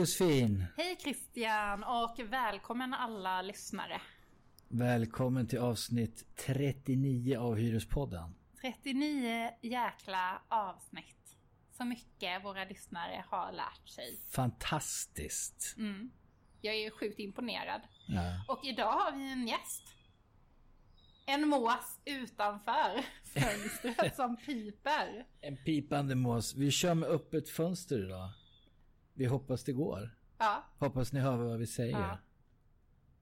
Josefin! Hej Christian och välkommen alla lyssnare. Välkommen till avsnitt 39 av Hyrespodden. 39 jäkla avsnitt. Så mycket våra lyssnare har lärt sig. Fantastiskt! Mm. Jag är sjukt imponerad. Ja. Och idag har vi en gäst. En mås utanför fönstret som piper. En pipande mås. Vi kör med öppet fönster idag. Vi hoppas det går. Ja, Hoppas ni hör vad vi säger.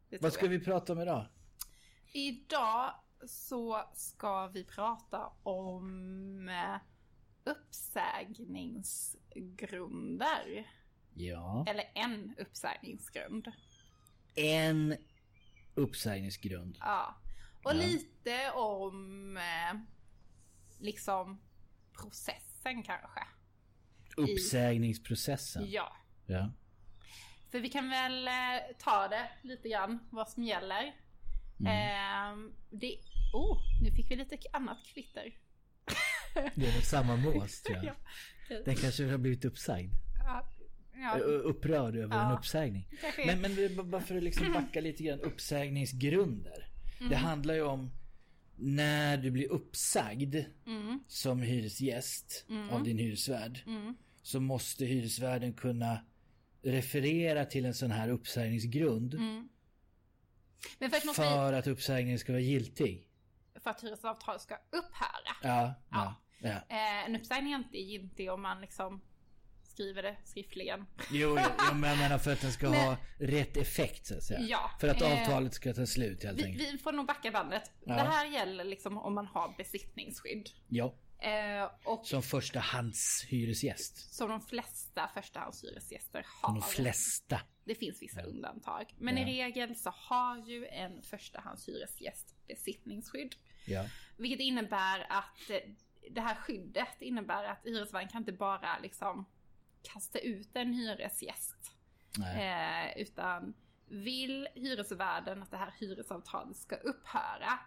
Ja. Vad ska jag. vi prata om idag? Idag så ska vi prata om eh, uppsägningsgrunder. Ja. Eller en uppsägningsgrund. En uppsägningsgrund. Ja. Och Ja. lite om eh, liksom processen kanske. Uppsägningsprocessen. Ja. Ja. För vi kan väl eh, ta det lite grann vad som gäller. Eh, det... Oh, nu fick vi lite annat kvitter. Det är nog samma mås tror jag. Ja. Den kanske har blivit uppsagd. Ja. Ja. Upprörd över Ja. en uppsägning. Men, men det- bara för att liksom backa lite grann. Uppsägningsgrunder. Mm. Det handlar ju om när du blir uppsagd Mm. som hyresgäst av din hyresvärd. Så måste hyresvärden kunna referera till en sån här uppsägningsgrund. Mm. Vi, För att uppsägningen ska vara giltig. för att hyresavtal ska upphöra. Ja, ja, ja. Eh, en uppsägning är inte giltig om man liksom skriver det skriftligen. Jo, jo, jo, men jag menar för att den ska Men- ha rätt effekt så att säga. Ja, För att eh, avtalet ska ta slut helt Vi, enkelt. vi får nog backa bandet. Ja. Det här gäller liksom om man har besittningsskydd. Ja, Eh, som förstahandshyresgäst. som de flesta förstahandshyresgäster har. De flesta. Det finns vissa undantag. Men Ja. i regel så har ju en förstahandshyresgäst besittningsskydd. Ja. Vilket innebär att eh, det här skyddet innebär att hyresvärden kan inte bara liksom kasta ut en hyresgäst. Eh, utan vill hyresvärden att det här hyresavtalet ska upphöra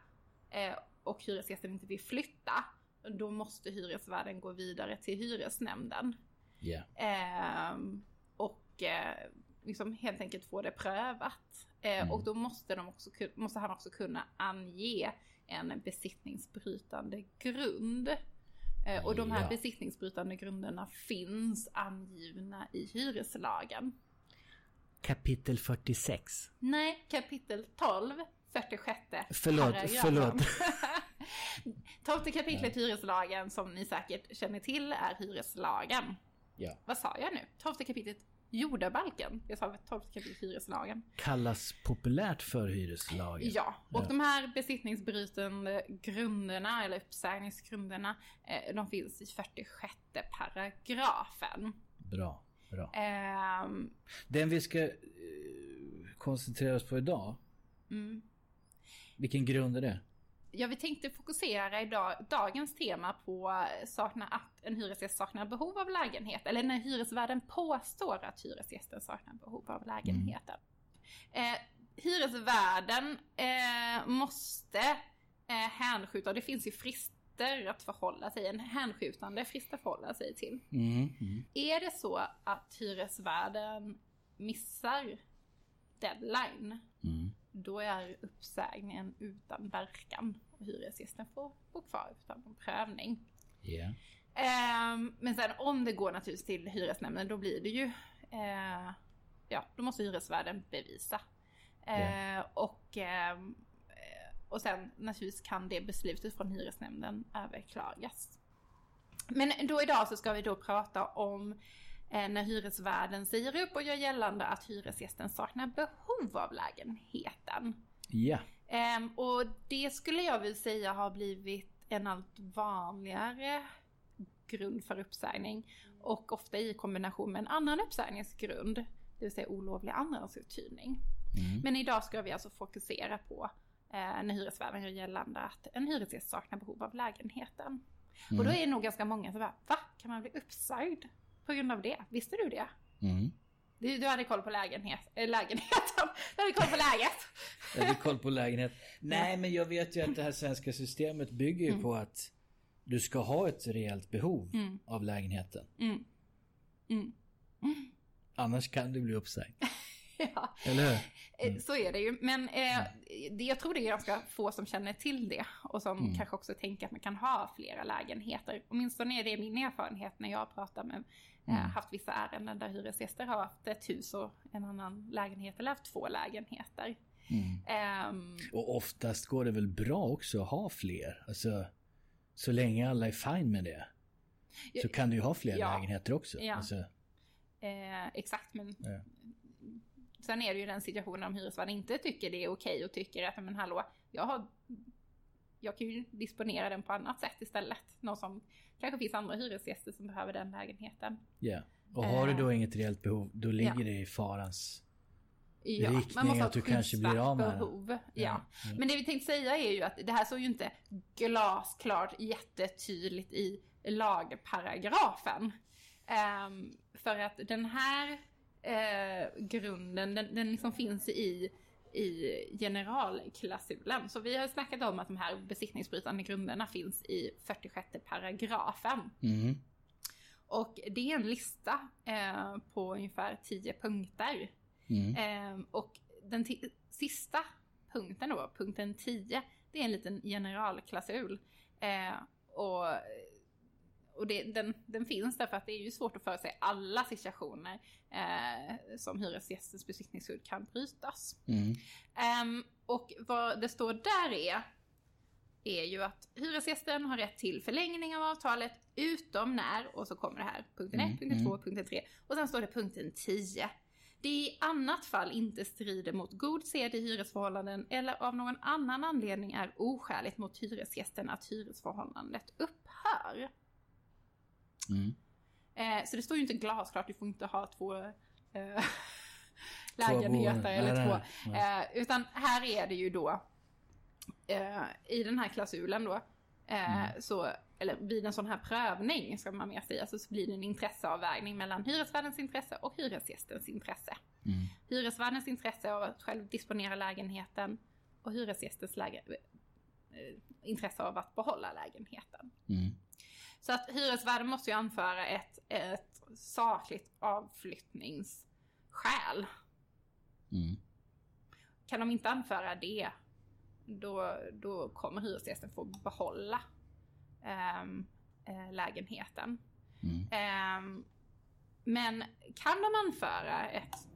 eh, och hyresgästen inte vill flytta, då måste hyresvärden gå vidare till hyresnämnden. Ja. Ehm, och eh, liksom helt enkelt få det prövat. Eh, Och då måste, de också, måste han också kunna ange en besittningsbrytande grund. Eh, och de här Ja. besittningsbrytande grunderna finns angivna i hyreslagen. Kapitel 46. Nej, kapitel 12, 46 Förlåt, paragrafen. förlåt. 12 kapitlet hyreslagen som ni säkert känner till är hyreslagen. Ja. Vad sa jag nu? 12 kapitlet jordabalken. Jag sa 12 kapitlet hyreslagen. Kallas populärt för hyreslagen. Ja, och Ja. de här besittningsbrytande grunderna, eller uppsägningsgrunderna, eh, de finns i 46 paragrafen. Bra, bra. Ehm, Den vi ska eh, koncentrera oss på idag. Mm. Vilken grund är det? Ja, vi tänkte fokusera idag, dagens tema på eh, sakna, att en hyresgäst saknar behov av lägenhet. Eller när hyresvärden påstår att hyresgästen saknar behov av lägenheten. Eh, hyresvärden eh, måste eh, hänskjuta, och det finns ju frister att förhålla sig, en hänskjutande frist att förhålla sig till. Mm. Mm. Är det så att hyresvärden missar deadline, Mm. Då är uppsägningen utan verkan. Och hyresgästen får bo kvar utan någon prövning. Ehm, men sen om det går naturligtvis till hyresnämnden, då blir det ju... eh, ja, då måste hyresvärden bevisa. Eh, och, ehm, eh, och sen naturligtvis kan det beslutet från hyresnämnden överklagas. Men då idag så ska vi då prata om när hyresvärden säger upp och gör gällande att hyresgästen saknar behov av lägenheten. Ja. Ehm, och det skulle jag vilja säga har blivit en allt vanligare grund för uppsägning. Och ofta i kombination med en annan uppsägningsgrund, det vill säga olovlig andrahandsuthyrning. Men idag ska vi alltså fokusera på eh, när hyresvärden gör gällande att en hyresgäst saknar behov av lägenheten. Och då är det nog ganska många som bara, va? Kan man bli uppsagd på grund av det? Visste du det? Mm. Du, du hade koll på lägenhet, äh, lägenheten. Du hade koll på läget. Jag hade koll på lägenhet. Nej, men jag vet ju att det här svenska systemet bygger ju på att du ska ha ett reellt behov av lägenheten. Annars kan du bli uppsagd. ja. Eller hur? Mm. Så är det ju. Men eh, det, jag tror det är ganska få som känner till det. Och som mm. kanske också tänker att man kan ha flera lägenheter. Åtminstone är det min erfarenhet när jag pratar med, eh, mm. haft vissa ärenden där hyresgäster har haft ett hus och en annan lägenhet eller haft två lägenheter. Um, och oftast går det väl bra också att ha fler. Alltså, så länge alla är fine med det. Så kan du ju ha fler ja, lägenheter också. Ja. Alltså. Eh, exakt, men ja. sen är det ju den situationen om hyresvärden inte tycker det är okej och tycker att men hallå, jag har jag kan ju disponera den på annat sätt istället. Någon som kanske finns andra hyresgäster som behöver den lägenheten. Ja, yeah. och har du då eh, inget reellt behov, då ligger ja. det i farans ja, riktning man måste att du kanske blir av med behov. Ja. ja. Men det vi tänkte säga är ju att det här såg ju inte glasklart jättetydligt i lagparagrafen. Um, för att den här uh, grunden, den, den liksom finns i, i generalklausulen. Så vi har snackat om att de här besiktningsbrytande grunderna finns i 46 paragrafen. Mm. Och det är en lista uh, på ungefär 10 punkter. Mm. Uh, och den sista punkten då, punkten 10, det är en liten generalklausul. och och det, den, den finns därför att det är ju svårt att förutse alla situationer eh, som hyresgästens besittningsskydd kan brytas. Mm. Um, och vad det står där är, är ju att hyresgästen har rätt till förlängning av avtalet utom när, och så kommer det här, punkten 1, mm. punkten 2, mm. punkten 3, och sen står det punkten 10. Det i annat fall inte strider mot god sed i hyresförhållanden eller av någon annan anledning är oskäligt mot hyresgästen att hyresförhållandet upphör. Mm. Eh, så det står ju inte glasklart, du får inte ha två eh, lägenheter två eller nej, två. Nej, nej. Eh, utan här är det ju då eh, i den här klausulen då. Eh, mm. Så, eller vid en sån här prövning ska man mer säga, så blir det en intresseavvägning mellan hyresvärdens intresse och hyresgästens intresse. Mm. Hyresvärdens intresse av att själv disponera lägenheten och hyresgästens läge, eh, intresse av att behålla lägenheten. Mm. Så att hyresvärden måste ju anföra ett, ett sakligt avflyttningsskäl. Mm. Kan de inte anföra det, då, då kommer hyresgästen få behålla ähm, äh, lägenheten. Mm. Ähm, men kan de anföra ett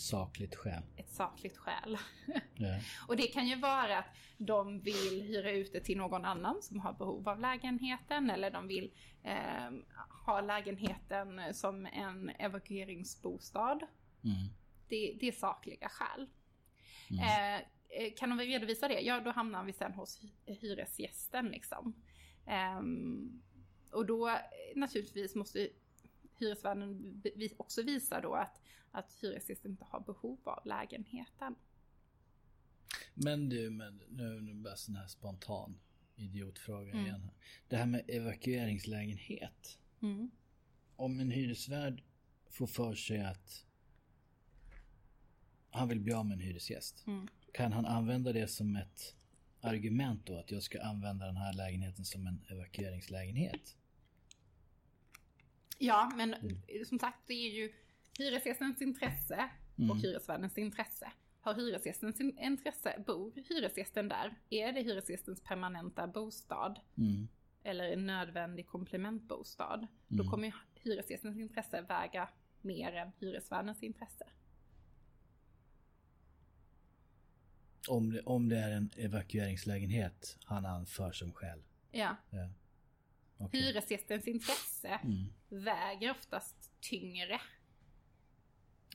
sakligt skäl. Ett sakligt skäl. Yeah. och det kan ju vara att de vill hyra ut det till någon annan som har behov av lägenheten eller de vill eh, ha lägenheten som en evakueringsbostad. Mm. Det, det, är sakliga skäl. Mm. Eh, eh kan de redovisa det? Ja, då hamnar vi sen hos hyresgästen liksom. Eh, och då naturligtvis måste hyresvärden också visa då att att hyresgästen inte har behov av lägenheten. Men du, men nu, nu bara sån här spontan idiotfråga mm. igen. Det här med evakueringslägenhet. Mm. Om en hyresvärd får för sig att han vill bli av med en hyresgäst. Mm. Kan han använda det som ett argument då att jag ska använda den här lägenheten som en evakueringslägenhet? Ja, men mm. som sagt det är ju hyresgästens intresse och mm. hyresvärdens intresse. Har hyresgästens intresse, bor hyresgästen där? Är det hyresgästens permanenta bostad? Mm. Eller en nödvändig komplementbostad? Mm. Då kommer hyresgästens intresse väga mer än hyresvärdens intresse. Om det, om det är en evakueringslägenhet han anför som skäl? Ja. ja. Okay. Hyresgästens intresse mm. väger oftast tyngre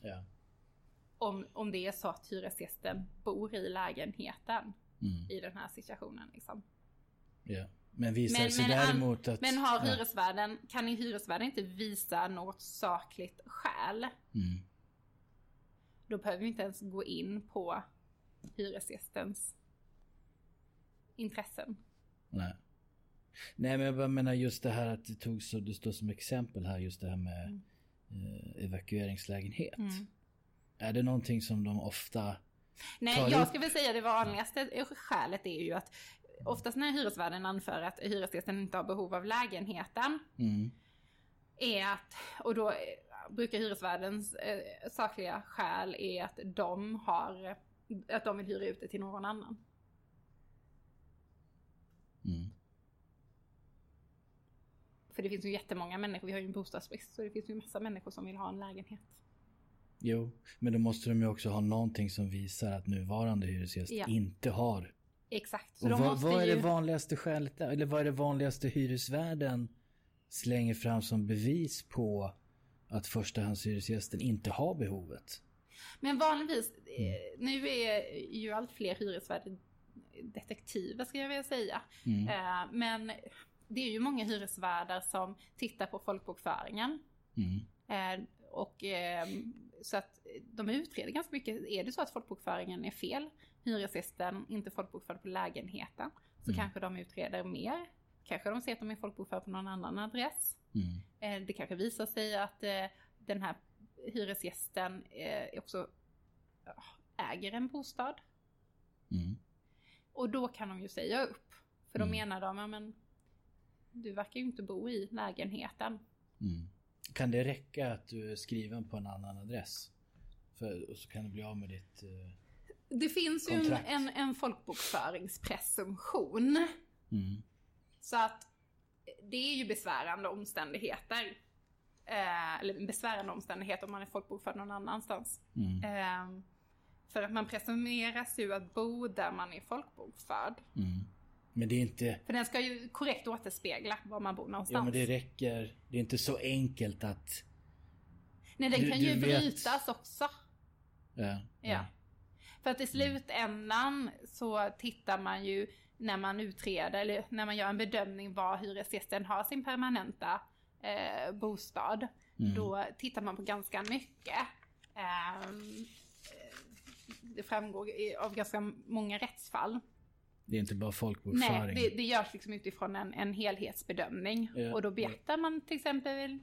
Ja. Om, om det är så att hyresgästen bor i lägenheten mm. i den här situationen. Liksom. Ja. Men visar men, sig men, däremot att... Men har hyresvärden, ja. kan hyresvärden inte visa något sakligt skäl? Mm. Då behöver vi inte ens gå in på hyresgästens intressen. Nej. Nej men jag bara menar just det här att det tog så, det står som exempel här just det här med mm eh, evakueringslägenhet. Mm. Är det någonting som de ofta Nej, jag skulle säga det vanligaste skälet är ju att oftast när hyresvärden anför att hyresgästen inte har behov av lägenheten mm. är att, och då brukar hyresvärdens eh, sakliga skäl är att de har, att de vill hyra ut det till någon annan. Mm. För det finns ju jättemånga människor, vi har ju en bostadsbrist, så det finns ju massa människor som vill ha en lägenhet. Jo, men då måste de ju också ha någonting som visar att nuvarande hyresgäst ja. inte har. Exakt. Så och vad, vad är ju... det vanligaste skälet? Eller vad är det vanligaste hyresvärden slänger fram som bevis på att förstahandshyresgästen inte har behovet? Men vanligtvis, mm. nu är ju allt fler hyresvärdar detektiver ska jag vilja säga. Mm. Eh, men det är ju många hyresvärdar som tittar på folkbokföringen. Mm. Eh, och ehm, så att de utreder ganska mycket. Är det så att folkbokföringen är fel, hyresgästen inte folkbokförd på lägenheten, så mm. kanske de utreder mer. Kanske de ser att de är folkbokförda på någon annan adress. Mm. Eh, det kanske visar sig att eh, den här hyresgästen eh, också äger en bostad. Mm. Och då kan de ju säga upp. För då mm. menar de, ja men du verkar ju inte bo i lägenheten. Mm. Kan det räcka att du är skriven på en annan adress? För, och så kan du bli av med ditt eh, Det finns kontrakt. ju en, en folkbokföringspresumtion. Mm. Så att det är ju besvärande omständigheter. Eh, eller besvärande omständigheter om man är folkbokförd någon annanstans. Mm. Eh, för att man presumeras ju att bo där man är folkbokförd. Mm. Men det är inte... För den ska ju korrekt återspegla var man bor någonstans. Ja men det räcker. Det är inte så enkelt att... Nej den du, kan ju vet... brytas också. Ja, ja. ja. För att i slutändan så tittar man ju när man utreder eller när man gör en bedömning var hyresgästen har sin permanenta eh, bostad. Mm. Då tittar man på ganska mycket. Eh, det framgår av ganska många rättsfall. Det är inte bara folkbokföring. Nej, det, det görs liksom utifrån en, en helhetsbedömning. Ja, och då beaktar man till exempel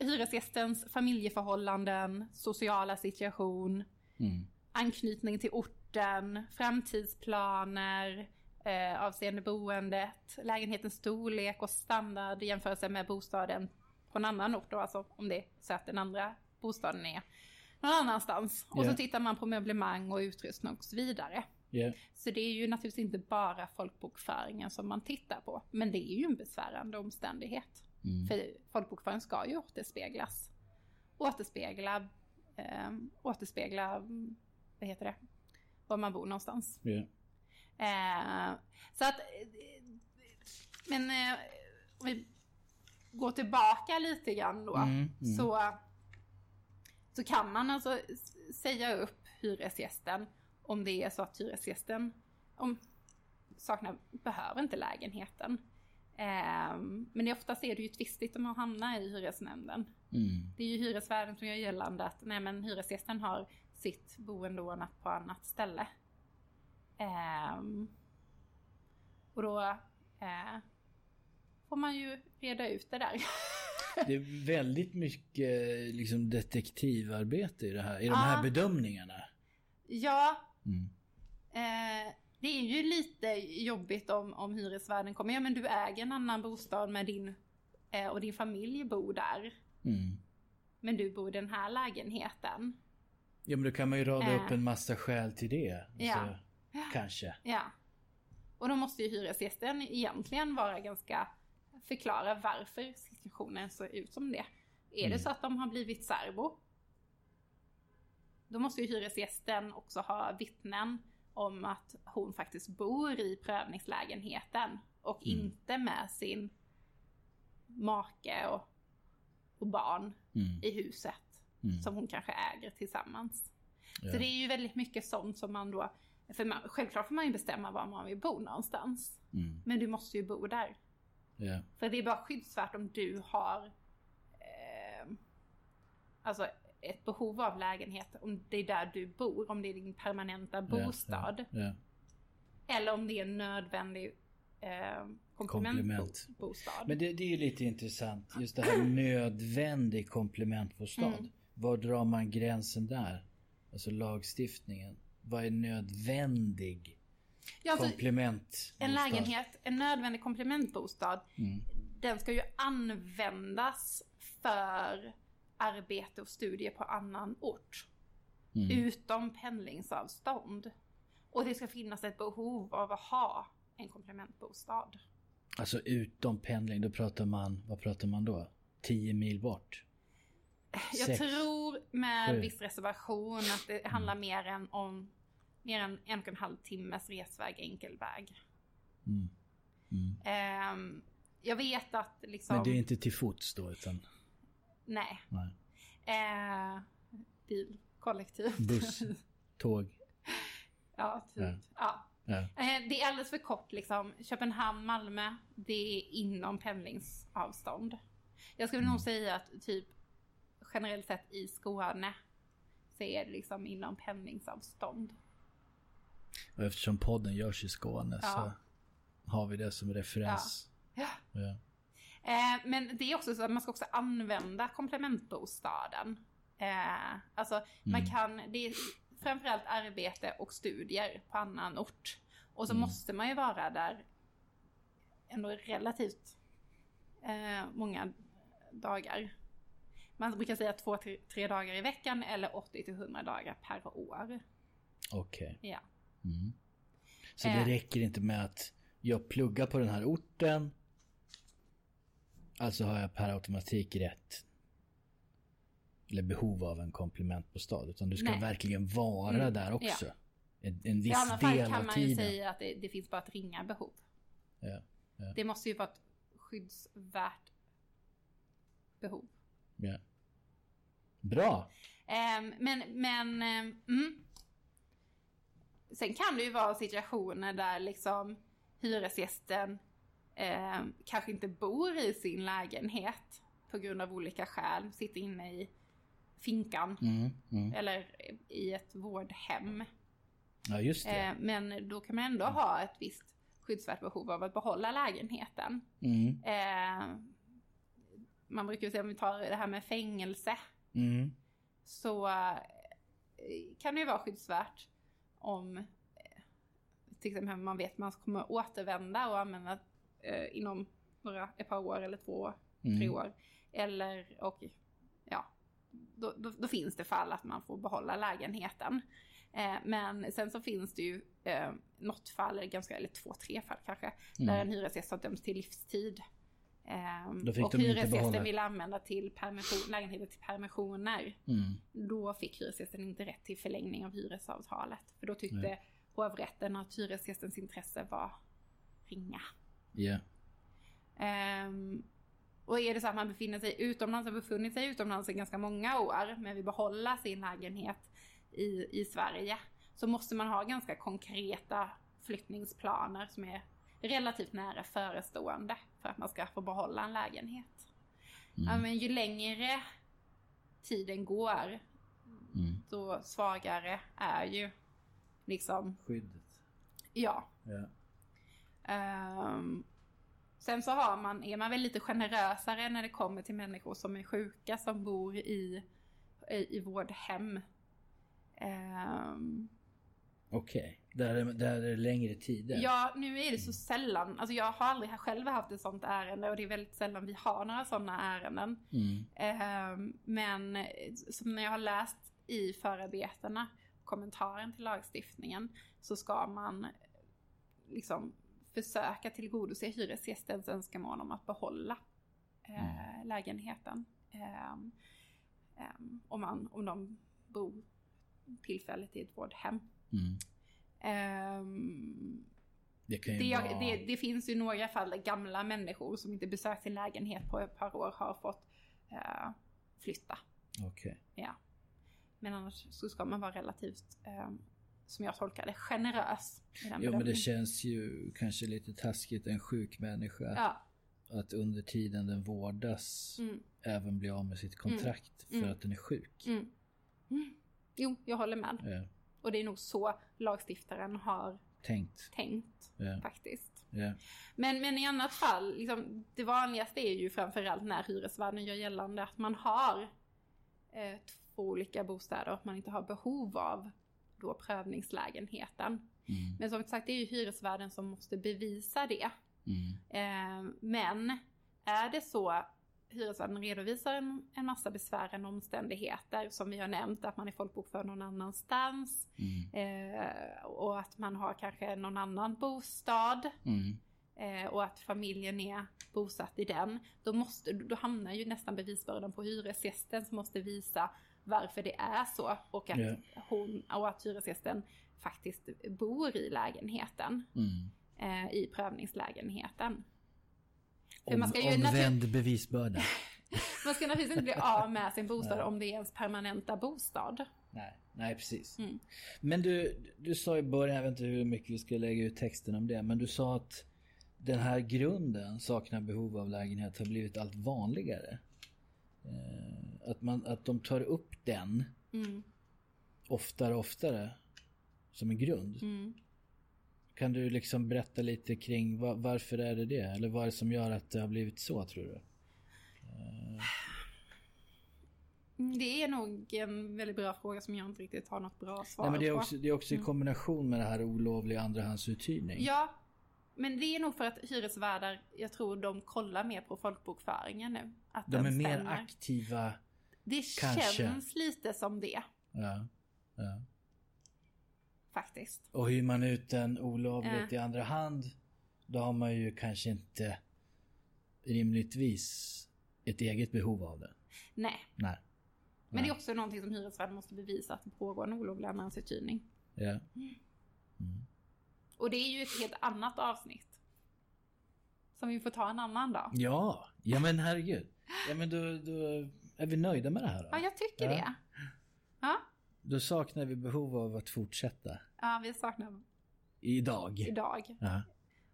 hyresgästens familjeförhållanden, sociala situation, mm. anknytning till orten, framtidsplaner, eh, avseende boendet, lägenhetens storlek och standard i jämförelse med bostaden på en annan ort då, alltså om det är så att den andra bostaden är någon annanstans. Och yeah. så tittar man på möblemang och utrustning och så vidare. Yeah. Så det är ju naturligtvis inte bara folkbokföringen som man tittar på. Men det är ju en besvärande omständighet. Mm. För folkbokföringen ska ju återspeglas. Återspegla, eh, återspegla, vad heter det, var man bor någonstans. Yeah. Eh, så att, men eh, om vi går tillbaka lite grann då. Mm, mm. Så, så kan man alltså säga upp hyresgästen om det är så att hyresgästen om, saknar, behöver inte lägenheten. Eh, men det, oftast är det ju tvistigt om att hamna i hyresnämnden. Mm. Det är ju hyresvärden som gör gällande att nej, men hyresgästen har sitt boende ordnat på annat ställe. Eh, och då eh, får man ju reda ut det där. det är väldigt mycket liksom, detektivarbete i det här, i de här bedömningarna. Ja, Mm. Eh, det är ju lite jobbigt om, om hyresvärden kommer, ja men du äger en annan bostad med din, eh, och din familj bor där. Mm. Men du bor i den här lägenheten. Ja men då kan man ju rada eh. upp en massa skäl till det. Alltså, ja. Kanske. Ja. Och då måste ju hyresgästen egentligen vara ganska, förklara varför situationen ser ut som det. Är mm. det så att de har blivit särbo då måste ju hyresgästen också ha vittnen om att hon faktiskt bor i prövningslägenheten och mm. inte med sin make och, och barn mm. i huset mm. som hon kanske äger tillsammans. Ja. Så det är ju väldigt mycket sånt som man då, för man, självklart får man ju bestämma var man vill bo någonstans. Mm. Men du måste ju bo där. Ja. För det är bara skyddsvärt om du har eh, alltså ett behov av lägenhet, om det är där du bor, om det är din permanenta bostad. Ja, ja, ja. Eller om det är en nödvändig eh, komplementbostad. Men det, det, är ju lite intressant, just det här nödvändig komplementbostad. Mm. Var drar man gränsen där? Alltså lagstiftningen. Vad är nödvändig ja, alltså, komplementbostad? En lägenhet, en nödvändig komplementbostad, mm. den ska ju användas för arbete och studier på annan ort. Mm. Utom pendlingsavstånd. Och det ska finnas ett behov av att ha en komplementbostad. Alltså utom pendling, då pratar man, vad pratar man då? 10 mil bort? Jag Sex, tror med sju. viss reservation att det handlar mer än om mer än en och en halv timmes resväg enkel väg. Mm. Mm. Ehm, jag vet att liksom... Men det är inte till fots då utan Nej. nej. Eh, bil, kollektiv. buss, tåg. ja, typ. Ja. Ja. Ja. Eh, det är alldeles för kort liksom. Köpenhamn, Malmö, det är inom pendlingsavstånd. Jag skulle Mm. nog säga att typ generellt sett i Skåne så är det liksom inom pendlingsavstånd. Och eftersom podden görs i Skåne Ja. så har vi det som referens. Ja. Ja. Eh, men det är också så att man ska också använda komplementbostaden. Eh, alltså man Mm. kan, det är framförallt arbete och studier på annan ort. Och så Mm. måste man ju vara där ändå relativt eh, många dagar. Man brukar säga två, tre, tre dagar i veckan eller 80 till 100 dagar per år. Okej. Ja. Mm. Så det Eh. räcker inte med att jag pluggar på den här orten. Alltså har jag per automatik rätt. Eller behov av en komplementbostad. Utan du ska Nej. verkligen vara Mm, där också. ja. En, en I viss alla fall del kan av man ju tiden. säga att det, det finns bara ett ringa behov. Ja, ja. Det måste ju vara ett skyddsvärt behov. Ja. Bra! Ehm, men, men, ehm, mm. Sen kan det ju vara situationer där liksom hyresgästen ehm, kanske inte bor i sin lägenhet på grund av olika skäl, sitter inne i finkan Mm, mm. eller i ett vårdhem. Ja just det. Ehm, men då kan man ändå ha ett visst skyddsvärt behov av att behålla lägenheten. Mm, Ehm, man brukar säga om vi tar det här med fängelse mm, så eh, kan det ju vara skyddsvärt om eh, till exempel man vet att man kommer återvända och använda eh, inom några, ett par år eller två år, tre mm. år. Eller, och ja, då, då, då finns det fall att man får behålla lägenheten. Eh, men sen så finns det ju eh, något fall, eller ganska, eller två, tre fall kanske, där Mm. en hyresgäst har dömts till livstid. Fick och hyresgästen vill använda till permission, lägenheter till permissioner. Mm. Då fick hyresgästen inte rätt till förlängning av hyresavtalet. För då tyckte Nej. hovrätten att hyresgästens intresse var ringa. Ja. Ehm, och är det så att man befinner sig utomlands och befunnit sig utomlands i ganska många år men vill behålla sin lägenhet i, i Sverige så måste man ha ganska konkreta flyttningsplaner som är relativt nära förestående för att man ska få behålla en lägenhet. Ja, Mm. men ju längre tiden går Mm. då svagare är ju liksom, Skyddet. ja. Ja. Ehm, sen så har man, är man väl lite generösare när det kommer till människor som är sjuka som bor i, i, i vårdhem. Ehm, Okej. Där, är- där är det längre tider. ja, nu är det så sällan, alltså jag har aldrig själv haft ett sånt ärende och det är väldigt sällan vi har några sådana ärenden. Mm. Ehm, men som när jag har läst i förarbetena, kommentaren till lagstiftningen, så ska man liksom försöka tillgodose hyresgästens önskemål om att behålla eh, lägenheten. Ehm, ehm, om, man, om de bor tillfälligt i ett vårdhem. Mm. Ehm, Det det, vara... det, det finns ju några fall där gamla människor som inte besökt sin lägenhet på ett par år har fått eh, flytta. Okej. Ja. Men annars så ska man vara relativt, som jag tolkar det, generös. I den Jo men det känns ju kanske lite taskigt en sjuk människa. Ja. Att under tiden den vårdas Mm, även bli av med sitt kontrakt för Mm. att den är sjuk. mm, mm. Jo, jag håller med. Ja. Och det är nog så lagstiftaren har Tänkt. tänkt Ja. faktiskt. Ja. Men, men i annat fall, liksom, det vanligaste är ju framförallt när hyresvärden gör gällande att man har eh, två olika bostäder och att man inte har behov av då prövningslägenheten. Mm. Men som sagt, det är ju hyresvärden som måste bevisa det. Mm. Eh, men är det så hyresvärden redovisar en, en massa besvärande omständigheter som vi har nämnt, att man är folkbokförd någon annanstans Mm. eh, och att man har kanske någon annan bostad Mm. eh, och att familjen är bosatt i den. Då, måste, då hamnar ju nästan bevisbördan på hyresgästen som måste visa varför det är så och att, Ja. hon, och att hyresgästen faktiskt bor i lägenheten, Mm. eh, i prövningslägenheten. Om, man ska ju omvänd bevisbörda. Man ska naturligtvis inte bli av med sin bostad om det är ens permanenta bostad. Nej, nej precis. Mm. Men du, du sa i början, jag vet inte hur mycket vi ska lägga ut texten om det, men du sa att den här grunden, saknar behov av lägenhet, har blivit allt vanligare. Eh, att, man, att de tar upp den Mm. oftare och oftare som en grund. Mm. Kan du liksom berätta lite kring va- varför är det det? Eller vad är det som gör att det har blivit så tror du? Mm, Det är nog en väldigt bra fråga som jag inte riktigt har något bra svar Nej, men det är på. också, det är också i kombination med det här olovliga andrahandsuthyrning. Ja, men det är nog för att hyresvärdar, jag tror de kollar mer på folkbokföringen nu. Att De är den mer stämmer. aktiva. Det kanske. känns lite som det, Ja, ja. faktiskt. Och hyr man ut den olovligt Ja. i andra hand då har man ju kanske inte rimligtvis ett eget behov av det. Nej, Nej. men Nej. det är också någonting som hyresvärden måste bevisa att det pågår en olovlig andrahandsuthyrning. Ja. Och det är ju ett helt annat avsnitt. Som vi får ta en annan dag. ja, ja men herregud. Ja men då, då är vi nöjda med det här Ja, då. jag tycker Ja. det. Ja, Då saknar vi behov av att fortsätta. ja vi saknar Idag. idag. Ja.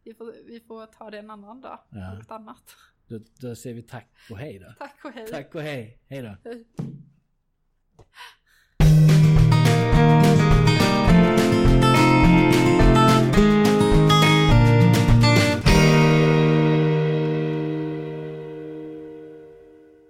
Vi får, vi får ta det en annan dag. Ja. Något annat. Då, då säger vi tack och hej då. Tack och hej. Tack och hej. Hej då. Hej.